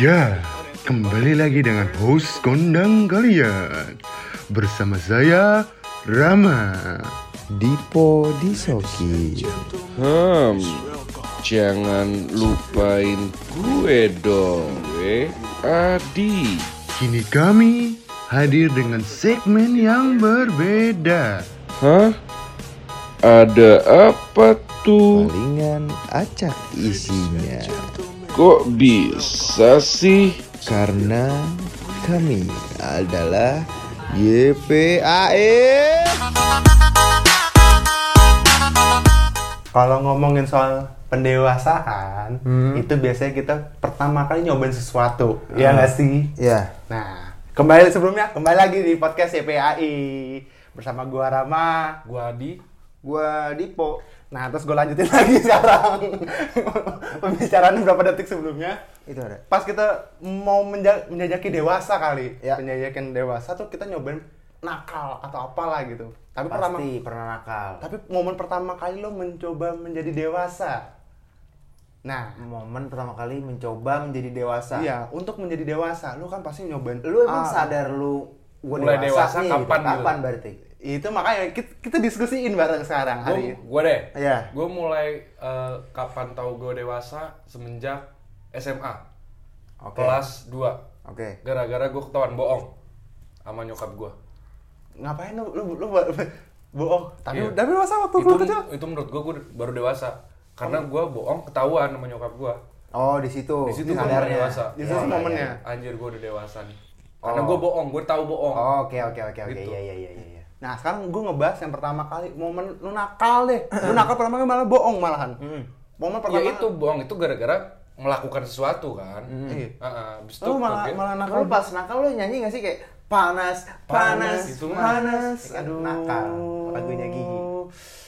Ya, kembali lagi dengan host kondang kalian Bersama saya, Rama Dipo Disoki Hmm, jangan lupain gue dong, eh, Adi. Kini kami hadir dengan segmen yang berbeda Hah? Ada apa tuh? Palingan acak isinya Kok bisa sih? Karena kami adalah YPAE Kalau ngomongin soal pendewasaan, Hmm. itu biasanya kita pertama kali nyobain sesuatu, ya nggak sih? Ya Nah, kembali sebelumnya, kembali lagi di podcast YPAI bersama gua Rama, Gua Adi. Gua Dipo. Nah, terus gue lanjutin lagi sekarang pembicaraan berapa detik sebelumnya. Itu ada Pas kita mau menja- menjajaki dewasa kali, Ya. menjajakin dewasa tuh kita nyobain nakal atau apalah gitu. Tapi pertama, Pasti pernah nakal tapi momen pertama kali lo mencoba menjadi dewasa. Nah, Momen pertama kali mencoba menjadi dewasa Iya, untuk menjadi dewasa, lu kan pasti nyobain. Lu emang Ah, sadar lu gua Mulai dewasa nih, kapan gitu? Kapan berarti? Itu makanya kita, kita diskusiin bareng sekarang hari. Gua, gua deh. Iya. Gua mulai eh, kapan tahu gue dewasa semenjak SMA. Oke Kelas 2. Oke Gara-gara gue ketahuan bohong sama nyokap gue. Ngapain lu lu, lu, bo- bohong? Tapi Iya. tapi masa waktu Itu, lu kecil? itu menurut gue gue baru dewasa. Karena gue bohong ketahuan sama nyokap gue. Oh di situ Di situ gue dewasa. Di situ momennya. Anjir gue udah dewasa nih. Karena Oh. gue bohong, gue tahu bohong. Oh, Oke oke oke oke Gitu. iya iya iya iya Nah, sekarang gue ngebahas yang pertama kali momen lu nakal deh. Lu nakal pertama kali malah bohong malahan. Hmm. Momen Ya pertama itu bohong itu gara-gara melakukan sesuatu kan. Iya. Heeh, habis itu Lu malah kaget. malah Nakal nakal pas nakal lu nyanyi gak sih kayak panas panas, Itu mah. panas Aduh. aduh nakal lagunya gigi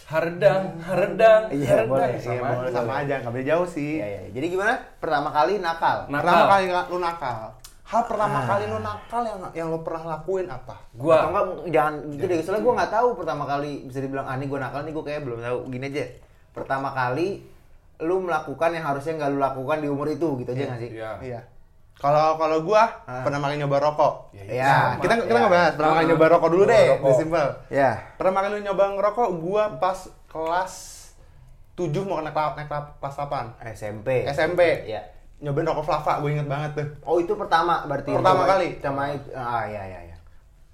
Haredang, haredang, Iya, haredang. boleh. Iya, Sama boleh, aja. sama aja, nggak beda jauh sih. Iya, iya. Jadi gimana? Pertama kali nakal. Nakal. Pertama kali lu nakal. Hal pertama Ah. kali lu nakal yang yang lu pernah lakuin apa? Atau Gua enggak jangan gitu deh. Soalnya gue nggak tahu pertama kali bisa dibilang ah ini gue nakal nih gue kayak belum tahu. Gini aja. Pertama kali lu melakukan yang harusnya nggak lu lakukan di umur itu gitu aja nggak sih? Iya. Iya. Kalau kalau gua Ah. pertama kali nyoba rokok. Iya. kita kita Iya. ngebahas pertama kali nyoba rokok dulu Nyoba deh, rokok. simpel. Ya. Pertama kali nyoba ngerokok gua pas kelas 7 mau naik, naik kelas 8. SMP. SMP. Iya. Nyobain rokok Flava, gue inget banget tuh. Oh itu pertama berarti. Pertama kali. Sama itu. Ah iya iya iya.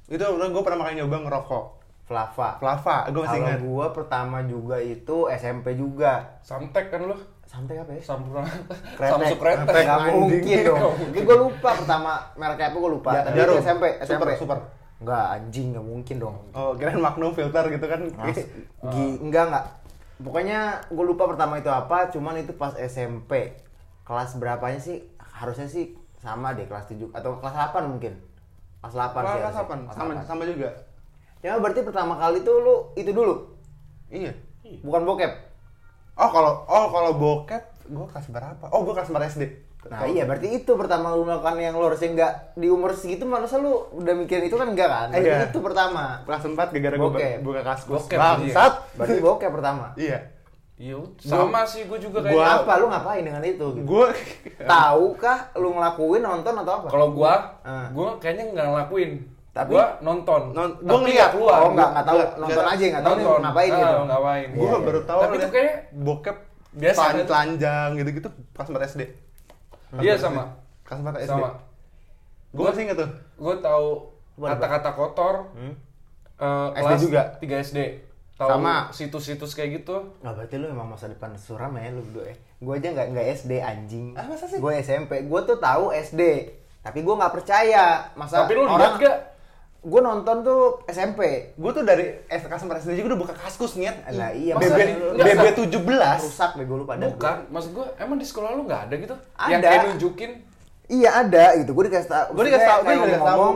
Itu gue pertama kali nyoba ngerokok. Flava. Flava, gue masih inget. gua pertama juga itu SMP juga. Samtek kan lu? Sampai apa ya? Sampurna. Kretek. Samsung kretek. Kretek. Gak anjing. mungkin dong. Mungkin gue lupa pertama mereknya apa gue lupa. Ja- Tapi SMP, SMP. Super, super. Enggak anjing nggak mungkin dong. Oh, kirain Magnum filter gitu kan. Mas, gi, enggak enggak. Pokoknya gue lupa pertama itu apa, cuman itu pas SMP. Kelas berapanya sih? Harusnya sih sama deh kelas 7 atau kelas 8 mungkin. Kelas 8 sih. Kelas harusnya. 8, Kelas sama 8. sama juga. Ya berarti pertama kali tuh lu itu dulu, Iya. bukan bokep. Oh, kalau oh kalau bokep gue kelas berapa? Oh, gue kelas 4 SD. Nah iya berarti itu pertama lu melakukan yang lu harusnya enggak di umur segitu masa lu udah mikirin itu kan enggak kan? Berarti Iya. itu pertama. Kelas 4 gara-gara gue buka kaskus. Bokep, Bangsat. Berarti bokep pertama. Iya. Iya, sama sih gue juga Gua- kayaknya. Apa lu ngapain dengan itu? Gitu? Gue Tahu kah lu ngelakuin nonton atau apa? Kalau gua, Ah. gua kayaknya nggak ngelakuin. Tapi- gua nonton. Non- Tapi gua ngeliat. keluar. Oh enggak enggak tahu nonton aja enggak tahu nih nonton. ngapain Ah, gitu. ngapain. gue Iya, baru iya. tahu Tapi itu kayak bokep biasa kan? telanjang gitu-gitu kelas 4 SD. Iya 4 SD. sama. Kelas 4 SD. Sama. Gue masih inget tuh. Gue tahu kata-kata kotor. Hmm? eh, SD kelas juga? 3 SD. Tahu Sama. situs-situs kayak gitu. Nah, berarti lu emang masa depan suram ya lu berdua ya. Gue aja nggak nggak SD anjing. Ah, masa sih? Gue SMP. Gue tuh tahu SD. Tapi gue nggak percaya. Masa Tapi lu orang gak? Gue nonton tuh SMP. Gue tuh dari SD kelas 4 SD juga udah buka kaskus niat. Lah, iya, BB, BB 17. Rusak bego lu pada. Bukan, maksud gue emang di sekolah lu nggak ada gitu? Ada. Yang kayak nunjukin Iya ada gitu, gue dikasih tau. Gua dikasih tau, gua kayak dikasih tau.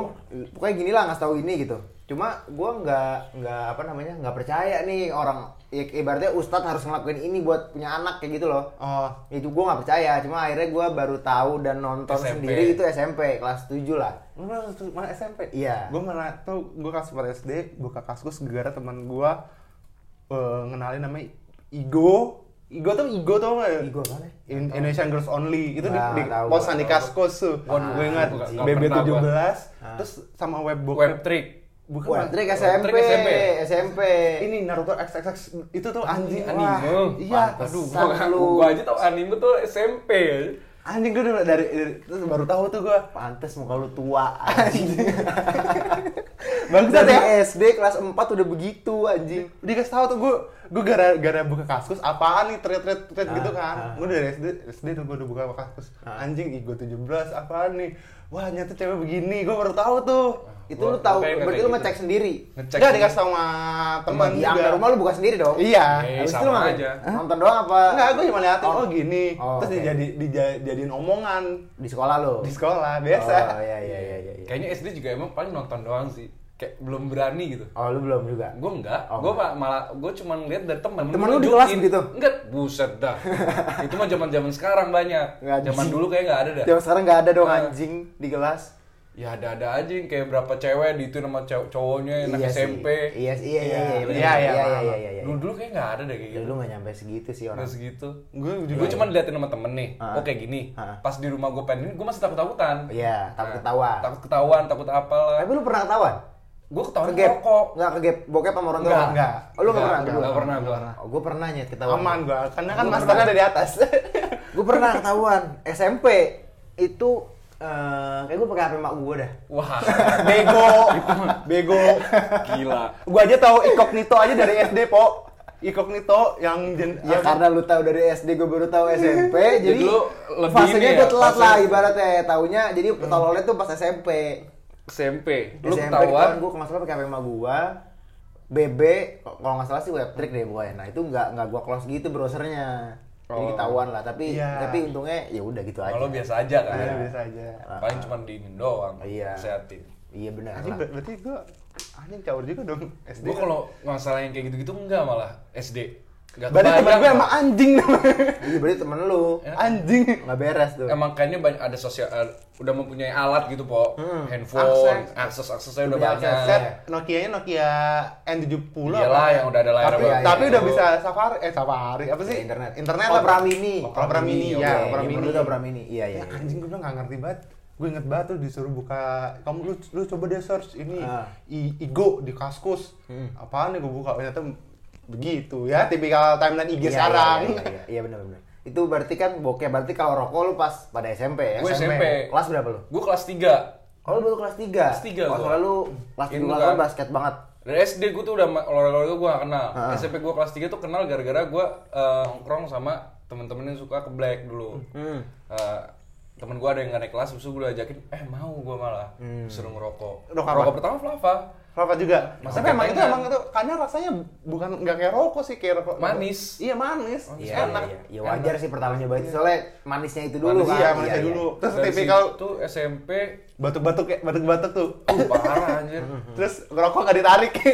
Pokoknya gini lah ngasih tau ini gitu. Cuma gue nggak nggak apa namanya nggak percaya nih orang. Ya, ibaratnya Ustadz harus ngelakuin ini buat punya anak kayak gitu loh. Oh, Itu gue nggak percaya. Cuma akhirnya gue baru tahu dan nonton SMP. sendiri itu SMP kelas 7 lah. malah malah SMP. Iya. Gue malah tuh gue kelas 4 SD buka kaskus gara teman gue eh, ngenalin namanya Igo Igo tuh Igo tau gak? Igo ya? In- Indonesian Girls Only itu di, Nggak di tahu, posan di. Kaskus tuh. Waduh, gue ingat BB pernah 17 Ah. terus sama web Web trick. Bukan trik Web SMP, SMP. SMP. ini Naruto XXX itu tuh anjing. Anime. Wah, iya. Aduh, gua, gua aja tau anime tuh SMP. Anjing gue dari, dari, terus baru tahu tuh gue. Pantes muka lu tua anjing. Bagus Dari ya. SD kelas 4 udah begitu anjing. Dikasih tahu tuh gue gue gara gara buka kaskus apaan nih thread thread thread Ah, gitu kan ah. gue dari SD SD tuh gue udah buka kaskus Ah. anjing Igo 17 apaan nih wah nyata cewek begini gue baru tahu tuh Itu Gua- lu tahu, nggak berarti lu gitu. ngecek sendiri. Ngecek. Enggak dikasih sama teman Di juga rumah lu buka sendiri dong. iya Eh, Habis itu sama lu ngapain? aja. Nonton doang apa? enggak gue cuma liatin oh, Oh. gini Oh, terus dijadi dijadiin omongan Di sekolah lu. di sekolah biasa Oh iya iya iya. iya. Kayaknya SD juga emang paling nonton doang sih. Kayak belum berani gitu. Oh lu belum juga. Gue enggak, Oh, gue malah gue cuma lihat dari teman. Temen lu di kelas begitu? Enggak, buset dah. itu mah zaman zaman sekarang banyak. Zaman dulu kayak nggak ada dah. Zaman sekarang nggak ada dong Ah. anjing di kelas. Ya ada-ada aja yang kayak berapa cewek di itu nama cow- cowoknya yang anak Iya sih. SMP. Iya sih, iya iya iya. bener. Iya, iya, iya paham. iya iya iya. Dulu dulu kayak nggak ada deh kayak gitu. Dulu nggak nyampe segitu sih orang. Nggak segitu. gue juga Gue cuma diliatin sama temen nih, Ah. oh kayak gini. Ah. Pas di rumah gue pengen gue masih takut-takutan. Iya, takut Nah, ketahuan. Takut ketahuan, takut apalah. Tapi lu pernah ketahuan? Gue ketahuan Kegep? rokok. Nggak kegep bokep sama orang tua? Nggak, nggak. Oh, lu nggak Nggak, pernah? nggak, nggak pernah gua. Oh, gue pernah nyet ketahuan. aman gue karena kan masternya pernah. ada di atas Gue pernah ketahuan. SMP itu eh kayak gue pakai HP mak gue dah. Wah, bego bego gila. gue aja tahu incognito aja dari SD po incognito yang jen, Ya karena lu tahu dari SD gue baru tahu SMP, jadi, Jadi lu lebih fasenya gue ya, telat fase- lah ibaratnya. Taunya jadi tololnya tuh pas SMP. SMP. Lu SMP ketahuan. gue kalau nggak salah pakai HP emak gua BB kalau nggak salah sih web trick deh pokoknya nah itu nggak nggak gua close gitu browsernya jadi Oh. ketahuan lah tapi Iya. tapi untungnya ya udah gitu aja Kalau biasa aja kan. Iya, biasa aja Paling cuma diinin doang. Iya. Sehatin. iya benar anjing ber- berarti gue anjing caur juga dong SD Gue kalau masalah yang kayak gitu-gitu enggak malah SD. Gak berarti teman gue emang anjing namanya. Iya berarti temen lu. Anjing. Nggak beres tuh. Emang kayaknya banyak ada sosial eh, udah mempunyai alat gitu po. Hmm. handphone Akses. akses aksesnya udah banyak akses, set Nokia-nya Nokia N70 Iyalah, yang udah ada layar tapi, apa. tapi Iya, udah iya. bisa Safari eh Safari apa sih? Ya, internet. Internet Opera lah mini Opera Mini Mini, ya. Opera Iya, Mini Opera mini iya iya Ya, anjing gue bilang gak ngerti banget. Gue inget banget tuh disuruh buka kamu lu lu coba deh search ini Ah. I, Igo di Kaskus. Hmm. apaan nih gue buka? Ternyata begitu ya tipikal timeline IG Iya, sekarang iya iya, iya, iya benar benar itu berarti kan bokeh berarti kalau rokok lu pas pada SMP ya Gue SMP. kelas berapa lu gue kelas 3 kalau lu baru kelas 3 Kelas tiga oh, gua. soalnya lu kelas 3 kan. basket banget dari SD gue tuh udah olahraga gue gak kenal Ah. SMP gue kelas 3 tuh kenal gara-gara gue nongkrong sama temen-temen yang suka ke black dulu hmm. Eh, temen gue ada yang gak naik kelas, terus gue ajakin, eh mau gue malah Hmm. suruh ngerokok. Rokok? Rokok pertama Flava, Rokok juga. Tapi emang itu emang itu karena rasanya bukan nggak kayak rokok sih kayak rokok. Manis. Iya manis. Iya, enak. iya, iya. Ya wajar sih pertama nyoba itu soalnya manisnya itu dulu Manis, kan. Iya, manisnya dulu. Terus Dari tipikal situ SMP, batuk-batuk kayak batuk-batuk tuh. uh, parah anjir. Terus ngerokok nggak ditarik.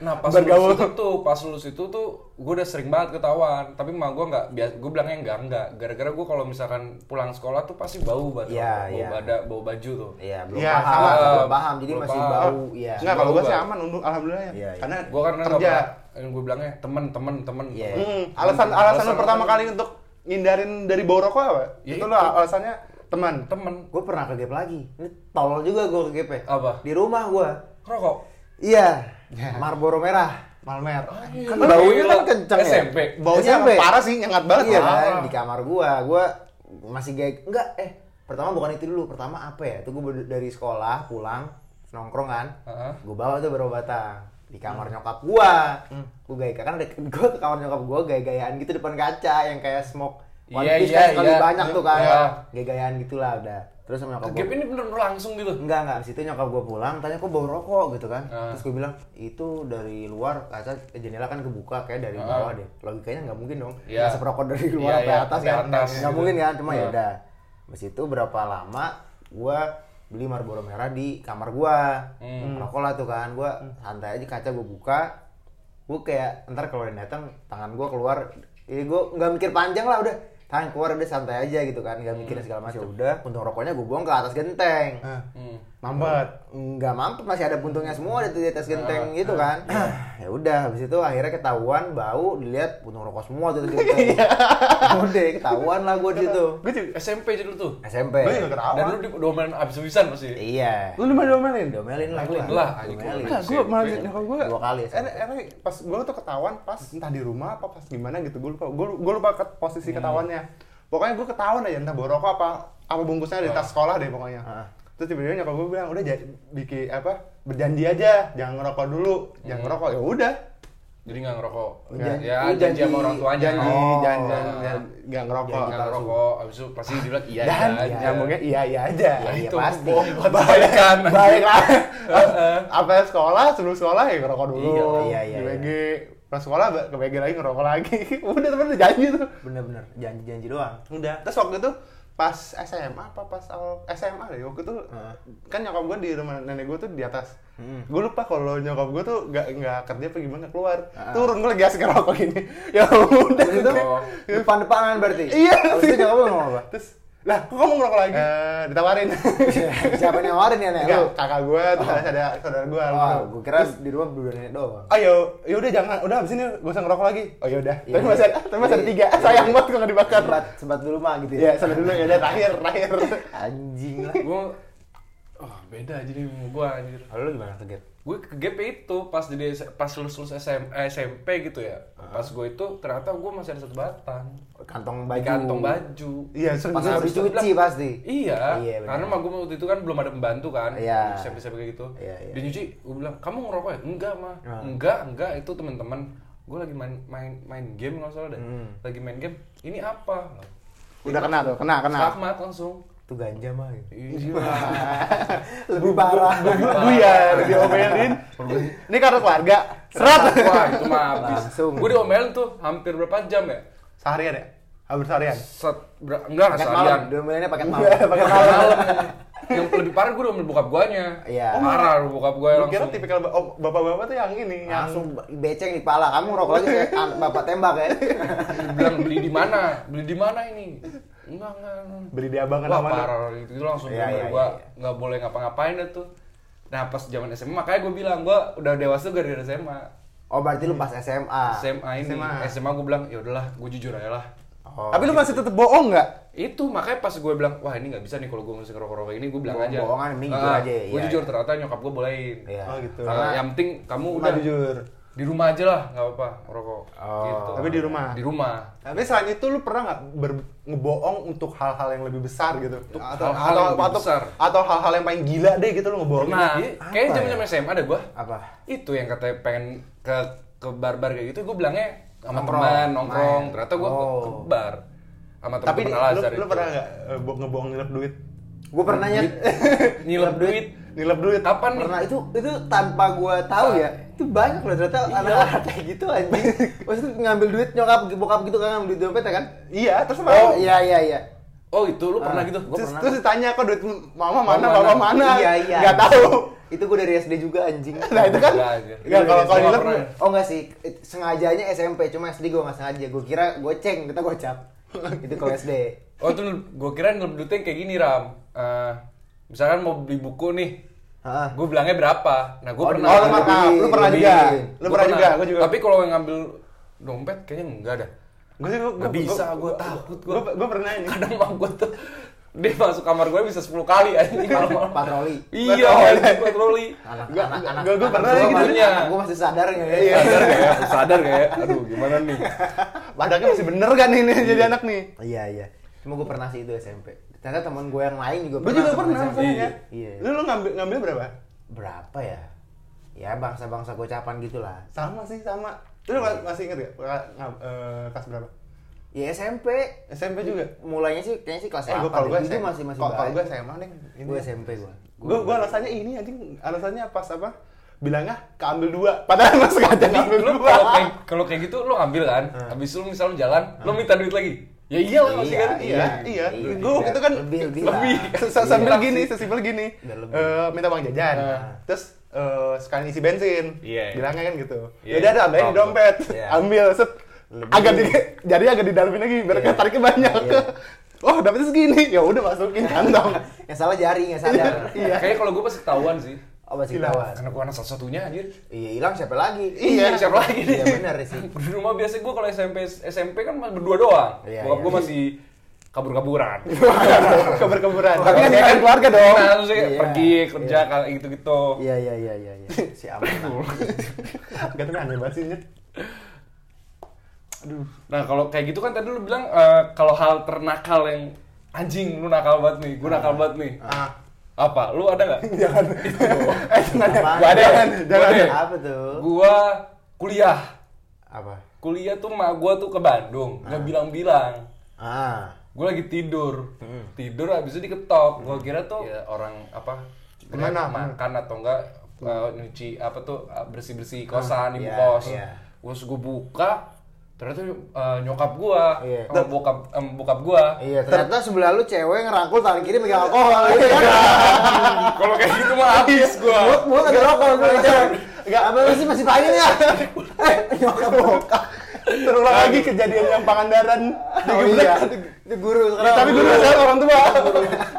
Nah pas Bergaul. lulus itu tuh, pas lulus itu tuh gue udah sering banget ketahuan. Tapi mah gue nggak, biasa gue bilangnya enggak enggak. Gara-gara gue kalau misalkan pulang sekolah tuh pasti bau banget, Iya, bau iya. bada, bau baju tuh. Iya, belum Iya, paham, sama. belum paham. Jadi Belum masih paham. bau, iya. Enggak, kalau gue Bau sih aman untuk alhamdulillah ya. Iya, iya. Karena Gue karena kerja. yang gue bilangnya temen temen temen. Iya. temen. Hmm, alasan alasan Alasan pertama kali untuk ngindarin dari bau rokok apa? Ya itu itu. lah alasannya teman. Temen. Gue pernah ke gap lagi. Ini tolol juga gue ke gap Apa? Di rumah gue. Rokok. Iya. Ya. Marlboro merah. Malmer. Kan baunya kan kenceng ya. SMP. Baunya SMP. parah sih, nyengat banget. Iya Parah. kan, di kamar gua, gua masih gay. Enggak, eh pertama bukan itu dulu. Pertama apa ya? Itu gua dari sekolah pulang nongkrong kan. Heeh. Gua bawa tuh batang di kamar nyokap gua. Gua gaya kan ada gua ke kamar nyokap gua gaya-gayaan gitu depan kaca yang kayak smoke One Iya, Piece iya, kan iya. banyak tuh kan. Iya. Gaya-gayaan gitulah udah. Terus sama nyokap Ke gua. ini bener-bener langsung gitu. Enggak, enggak. Situ nyokap gue pulang, tanya kok bau rokok gitu kan. Ah. Terus gue bilang, itu dari luar, kaca jendela kan kebuka, kayak dari Ah. bawah deh. Logikanya nggak mungkin dong. Iya. Ngasih rokok dari luar Iya, sampai iya, atas sampai kan. Nggak gitu. mungkin kan, cuma ya Ah. udah. Habis itu berapa lama gue beli Marlboro merah di kamar gue. Hmm. Rokok lah tuh kan. Gue santai aja kaca gue buka. Gue kayak ntar kalau yang datang tangan gue keluar, ya gue nggak mikir panjang lah udah tangan keluar udah santai aja gitu kan nggak mikirin segala macam udah puntung rokoknya gue buang ke atas genteng Ah, Hmm. Mampet. nggak mampet masih ada puntungnya semua di, di atas genteng Ah, gitu kan ya udah habis itu akhirnya ketahuan bau dilihat puntung rokok semua tuh di Iya. udah ketahuan lah gue di situ Gue SMP jadi lu tuh. SMP gue juga ketawa. Dan lu di domain abis-abisan pasti. iya Lu diomelin? domelin lah Domelin lah. Domelin. Enggak, gue malah nyokap gue Dua kali eh, pas gue tuh ketahuan pas entah di rumah apa pas gimana gitu gue lupa gue gue lupa ke posisi ketahuannya pokoknya gue ketahuan aja entah rokok apa apa bungkusnya di tas sekolah deh pokoknya Ah. Terus tiba-tiba nyokap gue bilang udah bikin apa berjanji aja jangan ngerokok dulu. Jangan ngerokok ya udah. Jadi nggak ngerokok. Janji- ya, janji, janji- sama orang tuanya. janji Oh. jangan jangan jangan nggak ngerokok Nggak ngerokok. Abis itu pasti dia bilang iya dan iya aja. nyambungnya iya iya aja. Iya, itu pasti. Balikan. baik lah apa sekolah sebelum sekolah ya ngerokok dulu. Iya, iya, iya, di WG pas sekolah ke WG lagi ngerokok lagi. Udah temen udah janji tuh. Bener-bener janji-janji doang. Udah. Terus waktu itu pas SMA apa pas awal SMA deh waktu itu Heeh. kan nyokap gue di rumah nenek gue tuh di atas Hmm. gue lupa kalau nyokap gue tuh nggak nggak kerja apa gimana keluar Ah. turun gue lagi asik ngerokok gini ya udah Terus itu Oh. depan-depanan berarti Iya. Itu nyokap lu ngomong apa? terus lah kok kamu ngerokok lagi? Eh, ditawarin. Siapa yang nawarin ya nek? Enggak, kakak gue terus ada ada saudara gue Oh, gue kira di rumah berdua nenek doang. ayo ya udah jangan udah habis ini gak usah ngerokok lagi. Oh ya udah. Iya, tapi masih ada tapi masih ada iya. tiga sayang banget kalau dibakar. Sebat, sebat dulu mah gitu ya. Sampai dulu ya udah terakhir terakhir. Anjing. Lah. Gue Oh, beda jadi gua anjir. Kalau lu gimana ke gue ke GP itu pas jadi pas lulus lulus SM, eh, SMP gitu ya. Pas gue itu ternyata gue masih ada satu batang Kantong di baju. kantong baju. Iya Pas habis dicuci pasti. iya, Iya, karena mah gue waktu itu kan belum ada pembantu kan Iya. SMP SMP kayak gitu. Iya, iya. dia nyuci gue bilang kamu ngerokok ya? Enggak mah. Ah. enggak enggak. Itu teman-teman gue lagi main main main game nggak salah deh. Hmm. lagi main game ini apa? Udah kena tuh kena kena. Selamat langsung Itu ganja mah. gitu. Iya. Lebih parah. buyar diomelin ini karena keluarga serat Wah itu mah habis. Langsung. Gue diomelin tuh hampir berapa jam ya? seharian ya hampir seharian Set, ber- enggak Paket seharian. malam. Diomelinnya paket malam. Iya, pakai Malam. yang lebih parah gue udah bokap guanya. Iya. Oh, parah bokap gue gue langsung. kira tipikal oh, bapak-bapak tuh yang ini yang Langsung beceng di pala. Kamu rokok lagi kayak bapak tembak ya. bilang beli di mana? Beli di mana ini? Enggak, enggak. enggak. beli di abang mana parah gitu, itu langsung Iya, bener iya, gua iya. nggak boleh ngapa-ngapain deh tuh. Nah, pas zaman SMA makanya gue bilang gua udah dewasa gara-gara SMA. Oh berarti lu pas SMA. SMA ini, SMA. SMA, gue bilang ya udahlah, gue jujur aja lah. Oh. tapi lu masih tetep bohong nggak itu makanya pas gue bilang wah ini nggak bisa nih kalau gue mesti ngerokok rokok ini gue bilang aja Bohong-bohongan, mending jujur aja, gue iya, jujur iya. ternyata nyokap gue bolehin Iya. Oh, gitu. karena yang penting kamu Cuma udah jujur di rumah aja lah nggak apa-apa ngerokok Oh. gitu Tapi di rumah? di rumah tapi selain itu lu pernah nggak ngebohong untuk hal-hal yang lebih besar gitu atau hal-hal atau yang lebih atau, besar. atau hal-hal yang paling gila deh gitu lu ngebohongin nah Apa kayak ya? zaman zaman SMA ada gue Apa? itu yang katanya pengen ke ke bar-bar kayak gitu gue bilangnya sama Nongkrong, teman nongkrong main. ternyata gue ke, Oh. ke bar sama tapi teman-teman lu, lu, pernah nggak eh, bo- ngebohong nilep duit Gue pernah nyet. nilep duit nilep duit kapan nih? Pernah itu itu tanpa gua tahu ya itu banyak loh ternyata Iya. anak-anak kayak gitu anjing. Maksudnya ngambil duit nyokap bokap gitu kan ngambil duit dompet ya kan? Iya terus oh mau. iya iya iya. Oh itu lu pernah Ah. gitu? Gua terus, pernah. terus ditanya kok duit mama mana Mama papa mana? mana? Iya iya. Nggak tahu. Itu gua dari SD juga anjing. Nah itu kan? Enggak nggak kalau kalau pernah. oh enggak sih. Sengajanya SMP cuma SD gua nggak sengaja. Gua kira goceng kita gocap. Itu kalau SD Oh itu gue kira nilep duitnya kayak gini Ram. Eh, Misalkan mau beli buku nih Heeh. Gue bilangnya berapa? Nah gue Oh, pernah oh lu pernah lu pernah juga? Gua lu pernah juga gue juga. Tapi kalau yang ngambil dompet kayaknya enggak dah. Gue sih gue Nggak bisa, gua takut, gua. gue gue pernah ini. Kadang mah gue tuh Dia masuk kamar gue bisa 10 kali anjing malam-malam. patroli. Iya anjing patroli. Anak Gua- anak anak gua- gua anak pernah gua gitu. masih- anak gua masih sadar nggak ya. Iya. Sadar gak ya? Sadar gak ya? Aduh gimana nih? Padahal masih bener kan ini jadi anak nih. Iya iya. Cuma gua pernah sih itu SMP ternyata teman gua yang lain juga gue juga pernah SMP. maksudnya iya. Lu lu ngambil ngambil berapa? Berapa ya? Ya bangsa-bangsa gocapan gitulah. Sama sih sama. Lu ma- masih inget gak eh, kelas berapa? Ya SMP SMP juga? Mulainya sih kayaknya sih kelas eh 8 gue kalau gue itu masih masih kalau gue baik. SMA nih gue SMP gua. Gue gue alasannya ini anjing. Alasannya pas apa? Bilangnya keambil dua. Padahal emang sengaja ngambil Lu dua. kalau kayak kalau kayak gitu lu ngambil kan? Habis lu misalnya lu jalan Lu minta duit lagi Ya iyalah pasti Iya, kan iya iya Iya, gue iya. itu kan Lebih, lebih lebih. Se- sambil Iya. gini sesimpel gini eh, minta uang jajan terus eh, sekalian isi bensin Iya, iya. bilangnya kan gitu Iya. ya udah ada ambilin di dompet Iya. ambil set Lebih- agak di jadi agak didalamin lagi biar Iya. tariknya banyak. Iya. oh, dapetnya segini. Ya udah masukin kantong. Yang salah jari, nggak sadar. Iya. Kayaknya kalau gue pasti ketahuan sih. Masih Hilang. ketahuan. Karena gue anak satu-satunya anjir. Iya, hilang siapa lagi? Iya. siapa lagi nih? Iya benar sih. Di rumah biasa gue kalau SMP SMP kan berdua doang. Iya, Bokap iya. gue masih kabur-kaburan. Keber-keberan. Tapi kan kan keluarga dong. Nah, terus Iya. pergi kerja kayak gitu-gitu. Iya, iya, iya, iya, iya. Si aman. Gak tuh aneh banget sih. Nyet. Nah kalau kayak gitu kan tadi lu bilang eh, kalau hal ternakal yang anjing lu nakal banget nih, gue nakal banget nih. Ah. Apa? Lu ada nggak? Jangan. Eh, jangan. Gua ada. Jangan, Gua jangan. ada. Apa tuh? Gua kuliah. Apa? Kuliah tuh mak gua tuh ke Bandung, nggak bilang-bilang. Ah. Gue lagi tidur, tidur habis itu diketok. Gue kira tuh ya, orang apa? Gimana? Makan atau enggak eh, nyuci apa tuh bersih bersih kosan ibu iya, kos. iya. Terus gue buka, ternyata eh, nyokap gua, Iya. oh, bokap em, bokap gua. Iya, ternyata sebelah lu cewek ngerangkul tangan kiri megang alkohol. Iya. Kalau kayak gitu mah habis gua. Mulut mulut ada rokok lu cewek. Enggak, apa sih masih pangin ya? Eh, nyokap bokap. Terulang lagi kejadian yang Pangandaran. Oh iya. Itu guru sekarang. Tapi gue udah orang tua.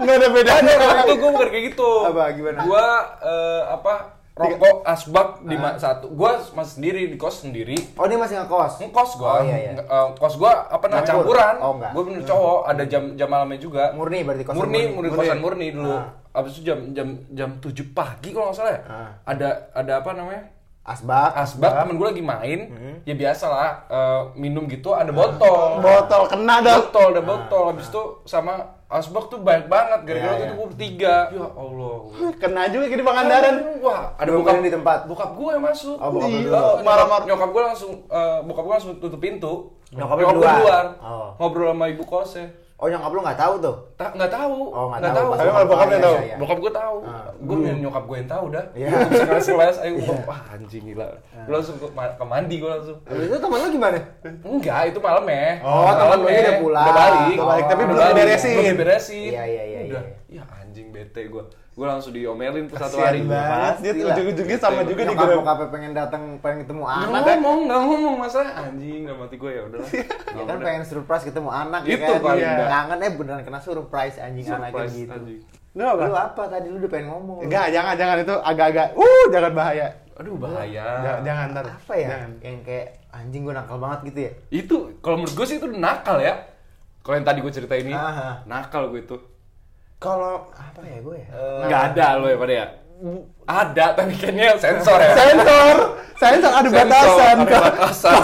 Enggak ada bedanya. itu gue bukan kayak gitu. Apa, gimana? Gua eh, apa rokok asbak di ma- satu. Gua masih sendiri di kos sendiri. Oh, dia masih ngekos. Ngekos gua. Oh iya iya. Nge- eh, kos gua apa namanya Campur? campuran. Oh, enggak. Gua bener cowok, ada jam jam malamnya juga. Murni berarti kosan murni, murni. murni, kosan murni dulu. Ah. Abis itu jam jam jam 7 pagi kalau nggak salah ya. Ah. Ada ada apa namanya? Asbak. Asbak temen gue lagi main, Hmm. ya biasa lah eh, minum gitu ada botol. Botol kena dah. botol ada botol habis itu sama asbak tuh banyak banget gara-gara Iya, itu iya. gue bertiga ya Allah Kena juga kayak di Pangandaran. wah ada bokap di tempat. bokap gue yang masuk Oh, bokap Iya, Marah-marah. nyokap gue langsung eh, bokap gue langsung tutup pintu Nyokap gue keluar? keluar Oh. ngobrol sama ibu kosnya Oh, nyokap lu nggak tahu tuh. tak nggak tahu Oh, nggak tahu. Tapi kalau bokap iya, dia tahu. iya, iya. bokap gue tahu Ah. gue punya nyokap gue yang tahu dah Iya. gue bisa kelas ayo gua, wah anjing gila gue langsung ke, ma- ke mandi gue langsung itu teman lu gimana? Enggak, itu malam ya. Oh, temen lu udah pulang. Udah balik. Udah balik, tapi Udah belum balik. diberesin. Belum diberesin. Iya, iya, iya, Udah. iya. Ya anjing bete gua. Gua langsung diomelin tuh satu hari. banget. Dia ujung-ujungnya sama juga di grup. bokapnya pengen datang, pengen ketemu Nggak anak. ngomong, nggak ngomong masalah anjing dalam hati gue ya udahlah. Ya kan pengen surprise ketemu anak ya Itu kan. paling Iya. enggak. Kangen eh beneran kena surprise anjing anaknya gitu. anjing. Lu apa? Lu apa tadi lu udah pengen ngomong? Enggak, jangan jangan itu agak-agak. Uh, jangan bahaya. Aduh bahaya. Jangan, jangan ntar. Apa ya? Jangan. Yang kayak anjing gue nakal banget gitu ya. Itu kalau menurut gue sih itu nakal ya. Kalau yang tadi gue cerita ini, Aha. nakal gue itu. Kalau Apa ya gue ya? Nggak ada lo ya pada ya. Ada, tapi kayaknya sensor ya. sensor, sensor ada Sensor, batasan. Ada batasan.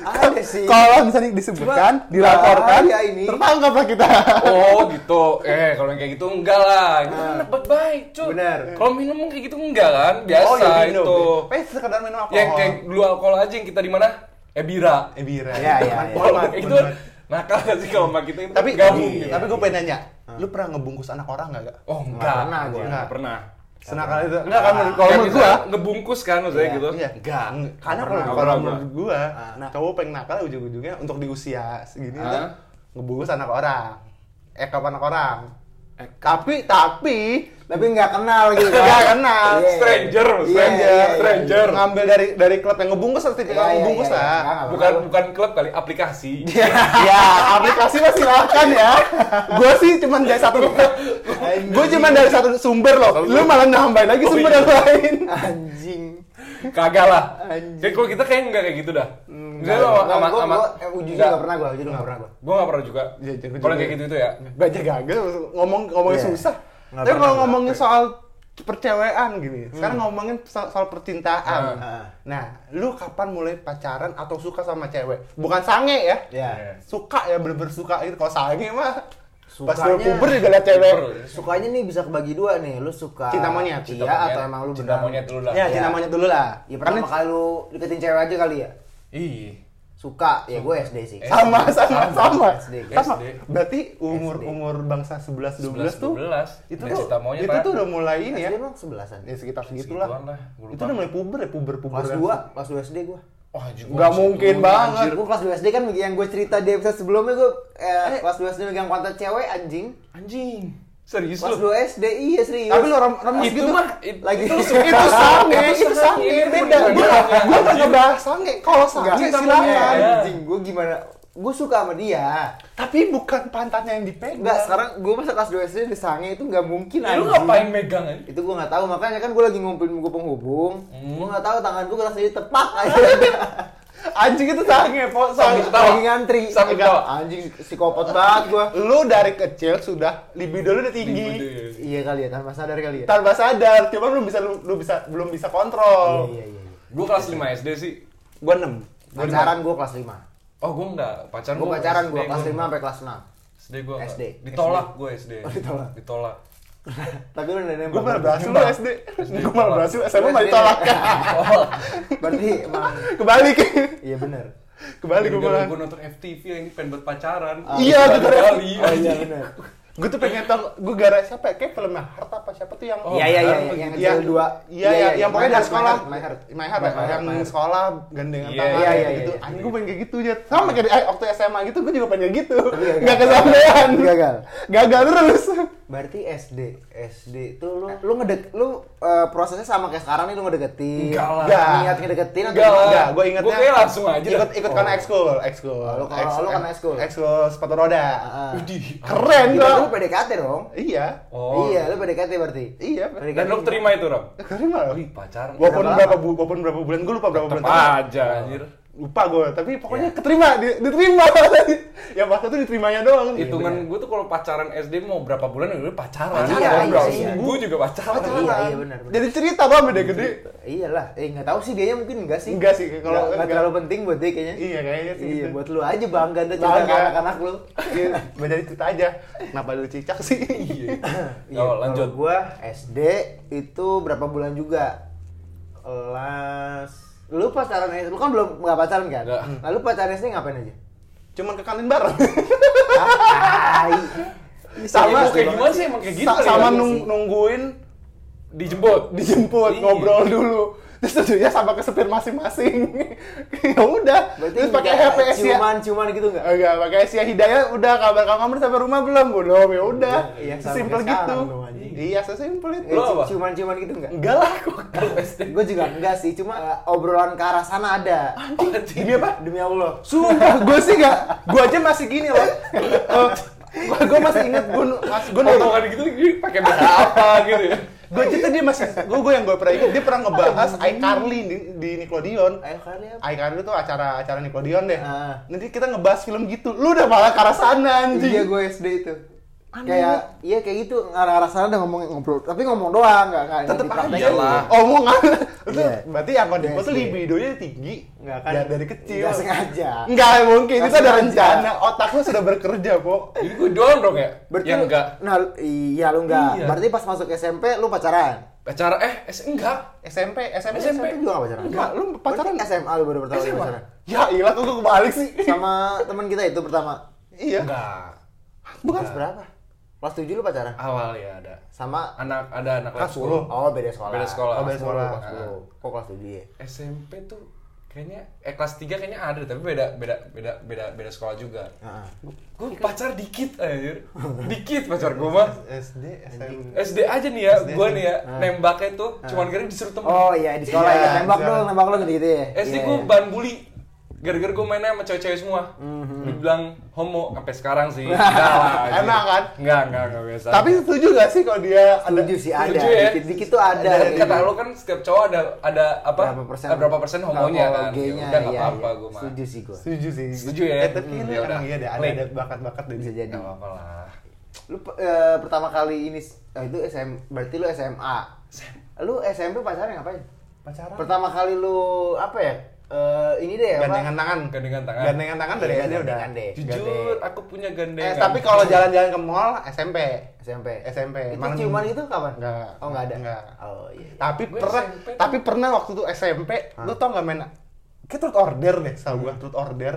Ada sih. Kalau misalnya disebutkan, Cuma dilaporkan, bahaya ini. tertangkap lah kita. Oh gitu. Eh kalau yang kayak gitu enggak lah. Itu kan anak baik, cuy. Bener. Kalau minum kayak gitu enggak kan? Biasa oh, ya minum. itu. Eh, sekedar minum alkohol. Yang kayak dulu alkohol aja yang kita di mana? Eh bira. eh bira. Iya, iya, nakal gak sih kalau sama kita itu? Tapi gabung iya. gitu. tapi gue pengen nanya, lu pernah ngebungkus anak orang nggak? Gak? Oh Nggak enggak. pernah gua. Enggak pernah. Senakal itu. Enggak kan menurut- kalau menurut gua. ngebungkus kan maksudnya Iya, gitu. Iya. Enggak. Karena kalau kalau menurut gua, Ah. cowok pengen nakal ujung-ujungnya untuk di usia segini Ah. tuh ngebungkus anak orang. Eh kapan anak orang? Tapi tapi Tapi nggak kenal gitu. kan? Nggak kenal. Iya. Stranger, Iya, stranger, iya, iya. stranger. ngambil dari dari klub yang ngebungkus atau tipikal Iya, iya, ngebungkus iya, lah. Nggak, nggak Bukan bukan klub kali, aplikasi. ya, aplikasi mah silakan ya. Gue sih cuma dari satu Gue cuma dari satu sumber loh. Lu malah nambahin lagi Oh, sumber iya. yang lain. Anjing. Kagak lah. Anjing. Kayak kalau kita kayak enggak kayak gitu dah. Misalnya Nggak, lo nggak, sama sama gua, eh, jujur Nggak. nggak pernah gue, jujur nggak pernah gue. Gua nggak pernah juga. Kalau juga. kayak gitu itu ya. Baca gagal ngomong ngomongnya susah. Nggak Tapi kalau ngomongin soal percewean gini, sekarang ngomongin soal, soal percintaan. Ah. Nah, lu kapan mulai pacaran atau suka sama cewek? Bukan sange ya? Ya. Suka ya bener-bener suka itu. Kalau sange mah pas Sukanya- lu puber juga liat cewek. Sukanya nih bisa kebagi dua nih. Lu suka Cinta monyet, Iya cinta monyet. atau emang lu Cinta benar- monyet dulu lah. Ya, Iya. cinta monyet dulu lah. Ya pertama Karena- kali lu deketin cewek aja kali ya. Ih. Suka, ya gue SD sih. sama sama sama SD. sama SD. berarti umur SD. umur bangsa 11 12 tuh 12. itu tuh itu Pak. tuh udah mulai ini ya SD emang sebelasan. ya sekitar segitulah lah, itu udah mulai puber ya puber puber Kelas 2, kelas 2 SD gue. Wah, Nggak masih mungkin banget. anjir. Gue kelas 2 SD kan yang gue cerita di episode sebelumnya gue eh, kelas 2 SD megang pantat cewek anjing. Anjing. Serius Kelas lu? 2 SD, iya serius. Tapi lu rem remes Itu gitu. mah it- Lagi- itu itu itu sange, itu sange, beda. Gua gua nggak ngebahas sange. Kalau sange Enggak, silakan. Iya. Anjing, gue gimana? Gue suka sama dia. Tapi bukan pantatnya yang dipegang. Enggak, sekarang gue masa kelas 2 SD di sange itu nggak mungkin Ya, lu ngapain megang aja? Itu gue nggak tahu, makanya kan gue lagi ngumpulin buku penghubung. Hmm. Gue nggak tahu tangan gue langsung ditepak aja. Anjing itu sange, po. Sambil Sange. ketawa. lagi ngantri. Sambil ketawa. Anjing psikopat banget gue. Lu dari kecil sudah libido lu udah tinggi. Iya kali ya, tanpa sadar kali ya. Tanpa sadar, cuma lu bisa lu, lu bisa belum bisa kontrol. Iya, iya, iya. Gue kelas 5 SD sih. Gua 6. Pacaran gue kelas 5. Oh, gue enggak. Pacaran Gue gua pacaran gue kelas gua 5 enggak. sampai kelas 6. SD gue enggak. SD. Ditolak gue SD. Oh, ditolak. Ditolak. Tapi lu udah nembak. Gua malah berhasil lu. SD. SD Gua malah berhasil SMA malah ditolak. Oh. Berarti emang Kebalik. iya benar. Kebalik gua malah. gue nonton FTV yang ini pengen buat pacaran. Iya, kali. Oh iya benar. Gue tuh pengen tau, gue gara siapa ya? Kayak filmnya Heart apa siapa tuh yang Oh, Iya iya iya yang Iya, kecil dua. Iya, iya, yang pokoknya dari sekolah. My Heart. My Heart, ya, yang sekolah gandengan Iya, tangan iya, iya, gitu. iya. Anjing gue pengen kayak gitu aja. Sama kayak di- eh, waktu SMA gitu, gue juga pengen kayak gitu. Gak kesampaian. Gagal. Gagal terus. Berarti SD, SD itu lu lu ngedek lu eh, prosesnya sama kayak sekarang nih lu ngedeketin. Enggak lah. Enggak. Niat ngedeketin atau Enggak. Enggak, gue ingetnya. Gua kayak langsung aja. Ikut, ikut karena ekskul, ekskul. Oh, lu kalau- lu karena ekskul? Ekskul sepatu roda. Heeh. Widih. Keren Berarti kok. lu PDKT dong. Iya. Oh. Iya, lu PDKT berarti. Iya. PDKT. Dan lu terima itu, Ram? Keren malah. Wih, pacaran. Walaupun Berapa berapa, lama? bu, walaupun berapa bulan, gue lupa berapa bulan. Tetep tapi- aja anjir. Lupa gue tapi Iya. pokoknya keterima di- diterima yang pas itu diterimanya doang Hitungan gue tuh kalau pacaran SD mau berapa bulan ya udah pacaran. Iya, iya, iya. Minggu juga pacaran. Iya, iya, benar, benar. jadi cerita bang beda gede Iyalah, eh nggak tahu sih dia mungkin enggak sih. Enggak sih, kalau- nggak enggak. terlalu penting buat dia kayaknya. iya kayaknya sih Iya, gitu. buat lu aja bangga deh cerita ke anak-anak lu. Iya, jadi cerita aja kenapa lu cicak sih Iya. Iya, Oh, lanjut. Gua SD itu berapa bulan juga? Kelas lu pacaran SD, lu kan belum nggak pacaran kan? Nggak. Lalu pacaran SD ngapain aja? cuman ke kantin bareng Ah, tai. Sama kayak gimana sih emang kayak gitu sama ya? nung- nungguin dijemput. dijemput Iya. ngobrol dulu terus tentunya sama ke supir masing-masing ya udah Berarti terus pakai nggak HPS ya ciuman-ciuman gitu enggak? Enggak, pakai Asia Hidayah udah kabar kamu sampai rumah belum? Belum, ya udah. Iya, sama Sesimpel gitu. anjing. Iya, sesimpel itu. Lu apa? ciuman-ciuman gitu enggak? Enggak lah. Gue juga enggak sih, cuma eh, obrolan ke arah sana ada. Demi apa? Demi Allah. Sumpah, gue sih enggak. Gue aja masih gini loh. gue gue masih inget gue mas gue Potongan gitu pakai beda apa gitu ya. gue cerita dia masih gue gue yang gue pernah inget dia pernah ngebahas iCarly di, di Nickelodeon kali apa? iCarly tuh acara acara Nickelodeon deh Ah. nanti kita ngebahas film gitu lu udah malah ke arah sana anjing Iya gue SD itu. Kayak iya kayak gitu ngarah-ngarah sana udah ngomong ngobrol, tapi ngomong doang nggak nggak tetep dipraktekin. aja lah omongan itu Iya. berarti yang kode Iya, tuh SD. libidonya tinggi Nggak kan? Ya, dari kecil Nggak sengaja. Nggak mungkin itu ada rencana otak lu sudah bekerja po Ini gue doang dong ya? Berarti lu- enggak. Nah, iya lu enggak. Iya. Berarti pas masuk SMP lu pacaran. Pacara eh S enggak. SMP SMP SMP. SMP juga nggak pacaran. Enggak, lu pacaran Berarti SMA lu baru pertama SMA pacaran. ya ilah kok gue kebalik sih Sama teman kita itu pertama. iya Enggak. Bukan berapa? Kelas 7 lu pacaran? Awal ya ada. Sama Anak ada anak Kelas kelas 10. Oh, beda sekolah. Beda sekolah. Oh, beda sekolah. 10, kelas 10. Kok kelas 7 ya? SMP tuh kayaknya eh kelas 3 kayaknya ada tapi beda beda beda beda beda sekolah juga. Heeh. Gue pacar dikit anjir. Dikit pacar gue mah. SD SMP SD aja nih ya, gue nih ya, nembaknya tuh cuman kira disuruh temen. Oh iya di sekolah Iya, ya lu, sekolah. tembak lu gitu ya. SD Iya, gue iya. bahan bully gara-gara gue mainnya sama cewek-cewek semua dibilang homo sampai sekarang sih enggak lah. Emang kan? enggak enggak enggak biasa tapi setuju gak sih kalau dia ada Setuju sih ada. Setuju ya? Dikit-dikit tuh ada. dan kata gitu. lo kan setiap cowok ada ada apa berapa persen berapa persen homonya kan gaynya, Ya udah nggak iya, apa-apa iya. gue mah Setuju sih gue. setuju sih Setuju ya? eh, tapi Hmm, ini ya emang iya deh ada ada bakat-bakat deh Bisa jadi. nggak apa-apa lah Lu eh, pertama kali ini eh, itu SM berarti lu SMA. Lu SMP pacaran ngapain? pacaran Pertama kali lu apa ya? Eh, ini deh apa? gandengan tangan Gandengan tangan. gandengan tangan dari Iya, SD udah deh. jujur aku punya gandengan eh tapi kalau jalan-jalan ke mall SMP SMP. SMP. Itu Malam ciuman itu kapan? Enggak. Oh, enggak ada. Enggak. Oh iya. iya. tapi Gue pernah SMP tuh- tapi pernah waktu itu SMP lu tau gak main kayak truth order deh sama gua truth order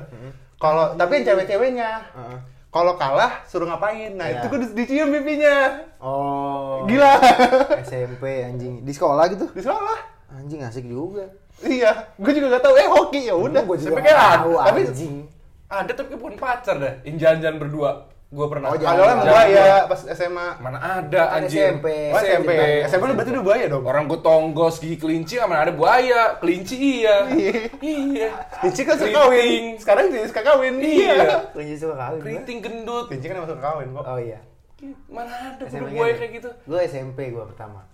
kalau tapi yang cewek-ceweknya Heeh. kalau kalah suruh ngapain nah Iya. itu gua di- dicium pipinya Oh. gila SMP anjing. Di sekolah gitu? di sekolah Anjing asik juga. Iya gua juga gak tahu eh hoki ya udah Gue juga nggak kan tahu tapi- anjing. ada tapi bukan pacar dah yang jalan-jalan berdua Gue pernah. Oh, Kalau Jangan. buaya pas SMA. Mana ada Kan anjir. SMP. Oh SMP. SMP lu berarti udah buaya dong. Orang gue tonggos gigi kelinci mana ada buaya. Kelinci iya. iya. Kelinci kan suka kawin. Sekarang dia suka kawin. Iya. Kelinci suka kawin. Keriting gendut. Kelinci kan emang suka kawin kok. Oh iya. Mana ada buaya kayak gitu. Gue SMP gue pertama.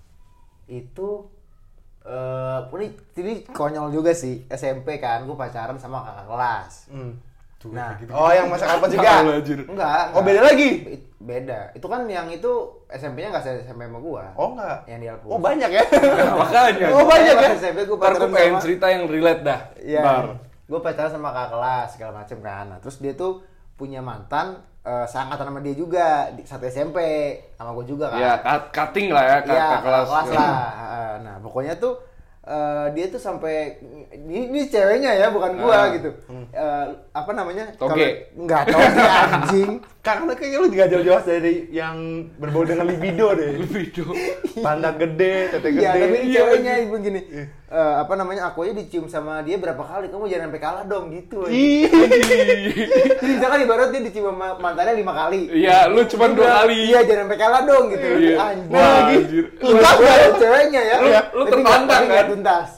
Itu eh ini, ini konyol juga sih SMP kan gue pacaran sama kakak kelas. Hmm. Nah, Oh yang masa kapan juga? Anjir. enggak. Oh, enggak. beda lagi? Beda. Itu kan yang itu SMP-nya enggak se SMP sama gua. Oh enggak. Yang di Alpus. Oh banyak ya. Makanya. Oh, banyak ya? SMP gue pacaran pengen sama cerita yang relate dah. Iya. Ntar. Gue pacaran sama kakak kelas segala macem kan. Nah, terus dia tuh punya mantan eh, seangkatan sama dia juga di satu SMP sama gue juga kan. Ya, cut- cutting lah ya, Iya, kakak kakak kelas. kelas lah. Heeh. Nah, pokoknya tuh eh, dia tuh sampai ini, ini ceweknya ya, bukan gua Ah. gitu. Eh, apa namanya? Toge. Kalau- Enggak, toge anjing. Karena kayaknya lu juga jauh-jauh dari yang berbau dengan libido deh. Video. Pantat gede, tete gede. Iya, tapi ini Iya, ceweknya ibu Eh, apa namanya? Aku aja dicium sama dia berapa kali? Kamu jangan sampai kalah dong gitu. Ih. Jadi misalkan ibarat dia dicium sama mantannya lima kali. Iya, lu cuma dua kali. Iya, jangan sampai kalah dong gitu. Iya. Anjing. Wah, anjir. Tuntas banget ceweknya ya. Lu- lu tertantang, kan? tuntas.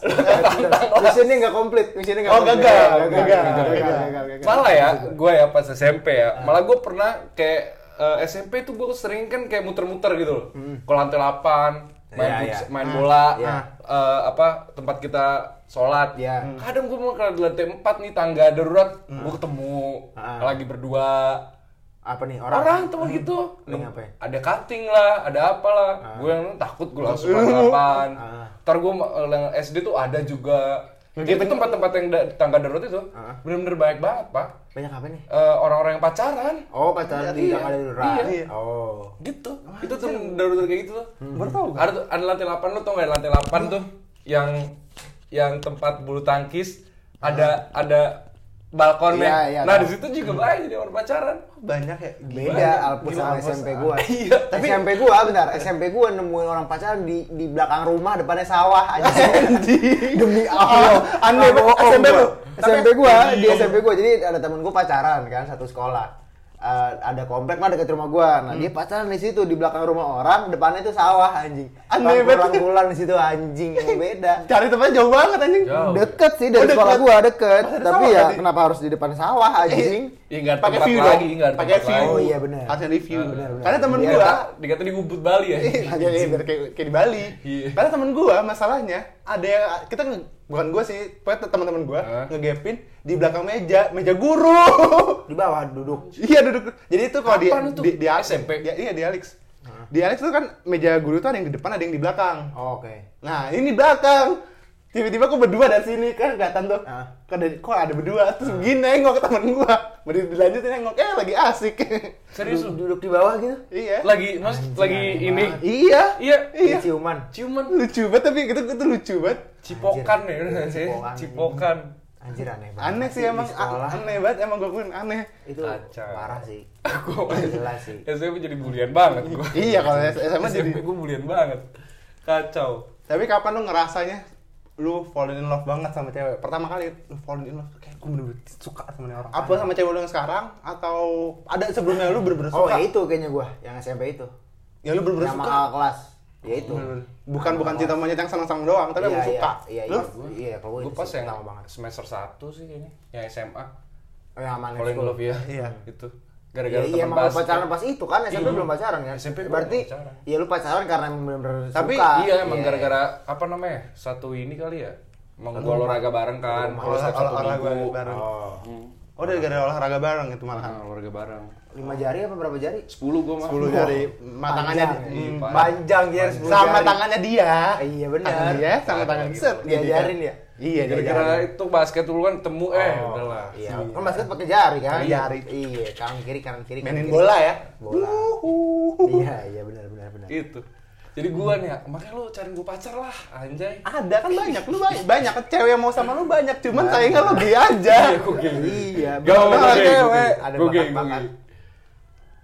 Misinya nggak komplit, misinya nggak Oh, komplit. gagal, gagal, gagal, gagal, gagal. gagal, gagal. Malah ya, gue ya pas SMP ya, malah gue pernah kayak eh, SMP tuh gue sering kan kayak muter-muter gitu loh. Ke lantai 8, main, futs- iya. main bola, Iya. eh, apa tempat kita sholat. Iya. Kadang gue mau ke lantai 4 nih tangga darurat, gue ketemu Ah. lagi berdua. Apa nih Orang, orang? tuh gitu. Lagi ngapain? Ada cutting lah, ada apalah. Gue yang takut gue langsung ke lantai 8. Ah. Ntar gue yang SD tuh ada juga. Jadi itu tempat-tempat yang da- tangga darurat itu Ah. bener-bener baik banget, Pak. Banyak apa nih? Eh, orang-orang yang pacaran Oh, pacaran di Iya. tangga darurat. Iya. Oh. gitu itu tuh darurat kayak gitu tuh Hmm. Baru tahu. ada ada lantai 8 lu tau gak lantai 8 tuh yang yang tempat bulu tangkis ada ada balkonnya Iya, iya, nah tahu. di situ juga banyak jadi orang pacaran Banyak ya. Beda Alpus sama SMP gua. Iya, tapi SMP gua bentar, SMP gua nemuin orang pacaran di di belakang rumah depannya sawah aja. Demi Allah. Aneh Nggak banget, bohong SMP gua. lu. SMP gua di SMP gua jadi ada temen gua pacaran kan satu sekolah. Eh, ada komplek lah dekat rumah gua. Nah, dia pacaran di situ di belakang rumah orang, depannya itu sawah anjing. Aneh banget. Rangkulan di situ anjing, emang beda. Cari tempatnya jauh banget anjing. Jauh. Deket sih dari Oh, sekolah deket. gua deket, Ada tapi sawah ya tadi. kenapa harus di depan sawah anjing? Iya Pakai view lagi dong. nggak ada Pakai view. lagi Oh, iya, benar. Harusnya review. Benar, benar. Karena temen Iya, gua Dikata, di Ubud Bali ya iya, biar kayak, kayak di Bali. Iya. Karena temen gua masalahnya ada yang kita bukan gua sih, pokoknya teman-teman gua Hah? ngegapin di belakang meja, meja guru. Di bawah duduk. iya duduk. Jadi itu kalau di, itu? di di Alex- SMP? Di- iya di Alex. Di Alex itu kan meja guru tuh ada yang di depan, ada yang di belakang. Oh, Oke. Nah, ini belakang. Tiba-tiba aku berdua dari sini kan kelihatan tuh. Ah. Kok ada, kok ada berdua terus gini nengok ke temen gua. Mau dilanjutin nengok eh lagi asik. serius lu Duduk di bawah gitu. iya. lagi mas lagi ini Iya. iya Iya. Iya. ciuman. ciuman Lucu banget tapi itu itu lucu banget. cipokan ya sih Cipokan. cipokan Anjir aneh banget. Aneh sih emang aneh banget emang gua akuin aneh. Itu Kacau. parah sih. Gua Jelas sih. SMP jadi bulian banget gua. Iya kalau SMA jadi gue bulian banget. Kacau. Tapi kapan lu ngerasanya lu fall in love banget sama cewek? Pertama kali lu fall in love kayak gue bener-bener suka sama nih orang. Apa sama cewek lu yang sekarang atau ada sebelumnya lu bener-bener Oh, suka? ya itu kayaknya gua yang SMP itu. Ya lu bener-bener suka. kakak kelas. Ya itu. Bukan bukan cinta monyet yang senang-senang doang, tapi Iya, emang iya, suka. Iya, Lu? iya. Iya, kalau gua Gue pas yang banget. semester 1 sih kayaknya, yang SMA. Oh, yang aman Fall in love ya. Iya. Itu. Iya, Gara-gara iya, teman emang basket. pacaran pas itu kan SMP Iya. belum pacaran kan? SMP Berarti pacaran. iya lu pacaran karena emang bener-bener Tapi suka. Iya, emang Iya. gara-gara apa namanya? Satu ini kali ya. Emang gue olahraga bareng kan. Kalau setiap satu olahraga minggu. bareng. Oh. Oh, udah gara-gara olahraga bareng itu malah. Nah, olahraga bareng. Lima jari apa berapa jari? 10 gue mah. 10 jari matangannya Panjang, di- iya, hmm, Pak. Panjang ya, 10 sama jari. tangannya dia. Iya, benar. Dia sama tangan Gitu. set Diajarin ya? Iya, Gara-gara diajarin. itu basket dulu kan temu eh Oh, udahlah. Iya, kan basket pakai jari kan? Pakai jari. Iya, kanan kiri kanan kiri. Mainin kiri. bola ya. Bola. Uhuh. Iya, iya benar benar benar. Itu. Jadi gua nih, ya, makanya lu cariin gua pacar lah, anjay. Ada kan banyak, lu banyak, banyak cewek yang mau sama lu banyak, cuman sayangnya lu dia aja. Iya, Gak mau benar, gue cewek. Ada gue bakat-bakat. gue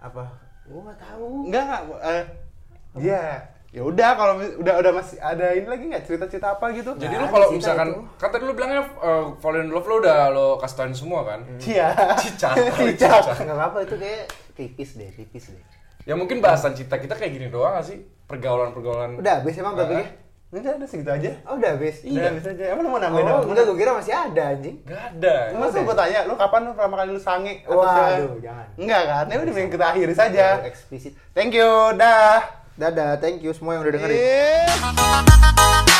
Apa? Gua nggak tahu. Enggak enggak eh dia ya udah kalau udah udah masih ada ini lagi nggak cerita-cerita apa gitu Jadi Nggak lu ada kalau misalkan itu. kata dulu bilangnya uh, fall in love lu udah lo kasih tauin semua kan? Cia Cicak. Cicak. nggak apa-apa itu kayak tipis deh tipis deh Ya mungkin bahasan cinta kita kayak gini doang gak sih? Pergaulan-pergaulan. udah habis emang berapa ya Udah, udah segitu aja. oh udah habis Udah, bisa aja. Emang lu mau nambahin oh apa? enggak gue kira masih ada anjing Gak ada. Masa gue tanya, lu kapan lu pertama kali lu sange? atau Waduh, jangan. Enggak kan? Ya udah mending kita akhiri saja. eksplisit Thank you, dah. Dadah, thank you semua yang udah dengerin. Yeah.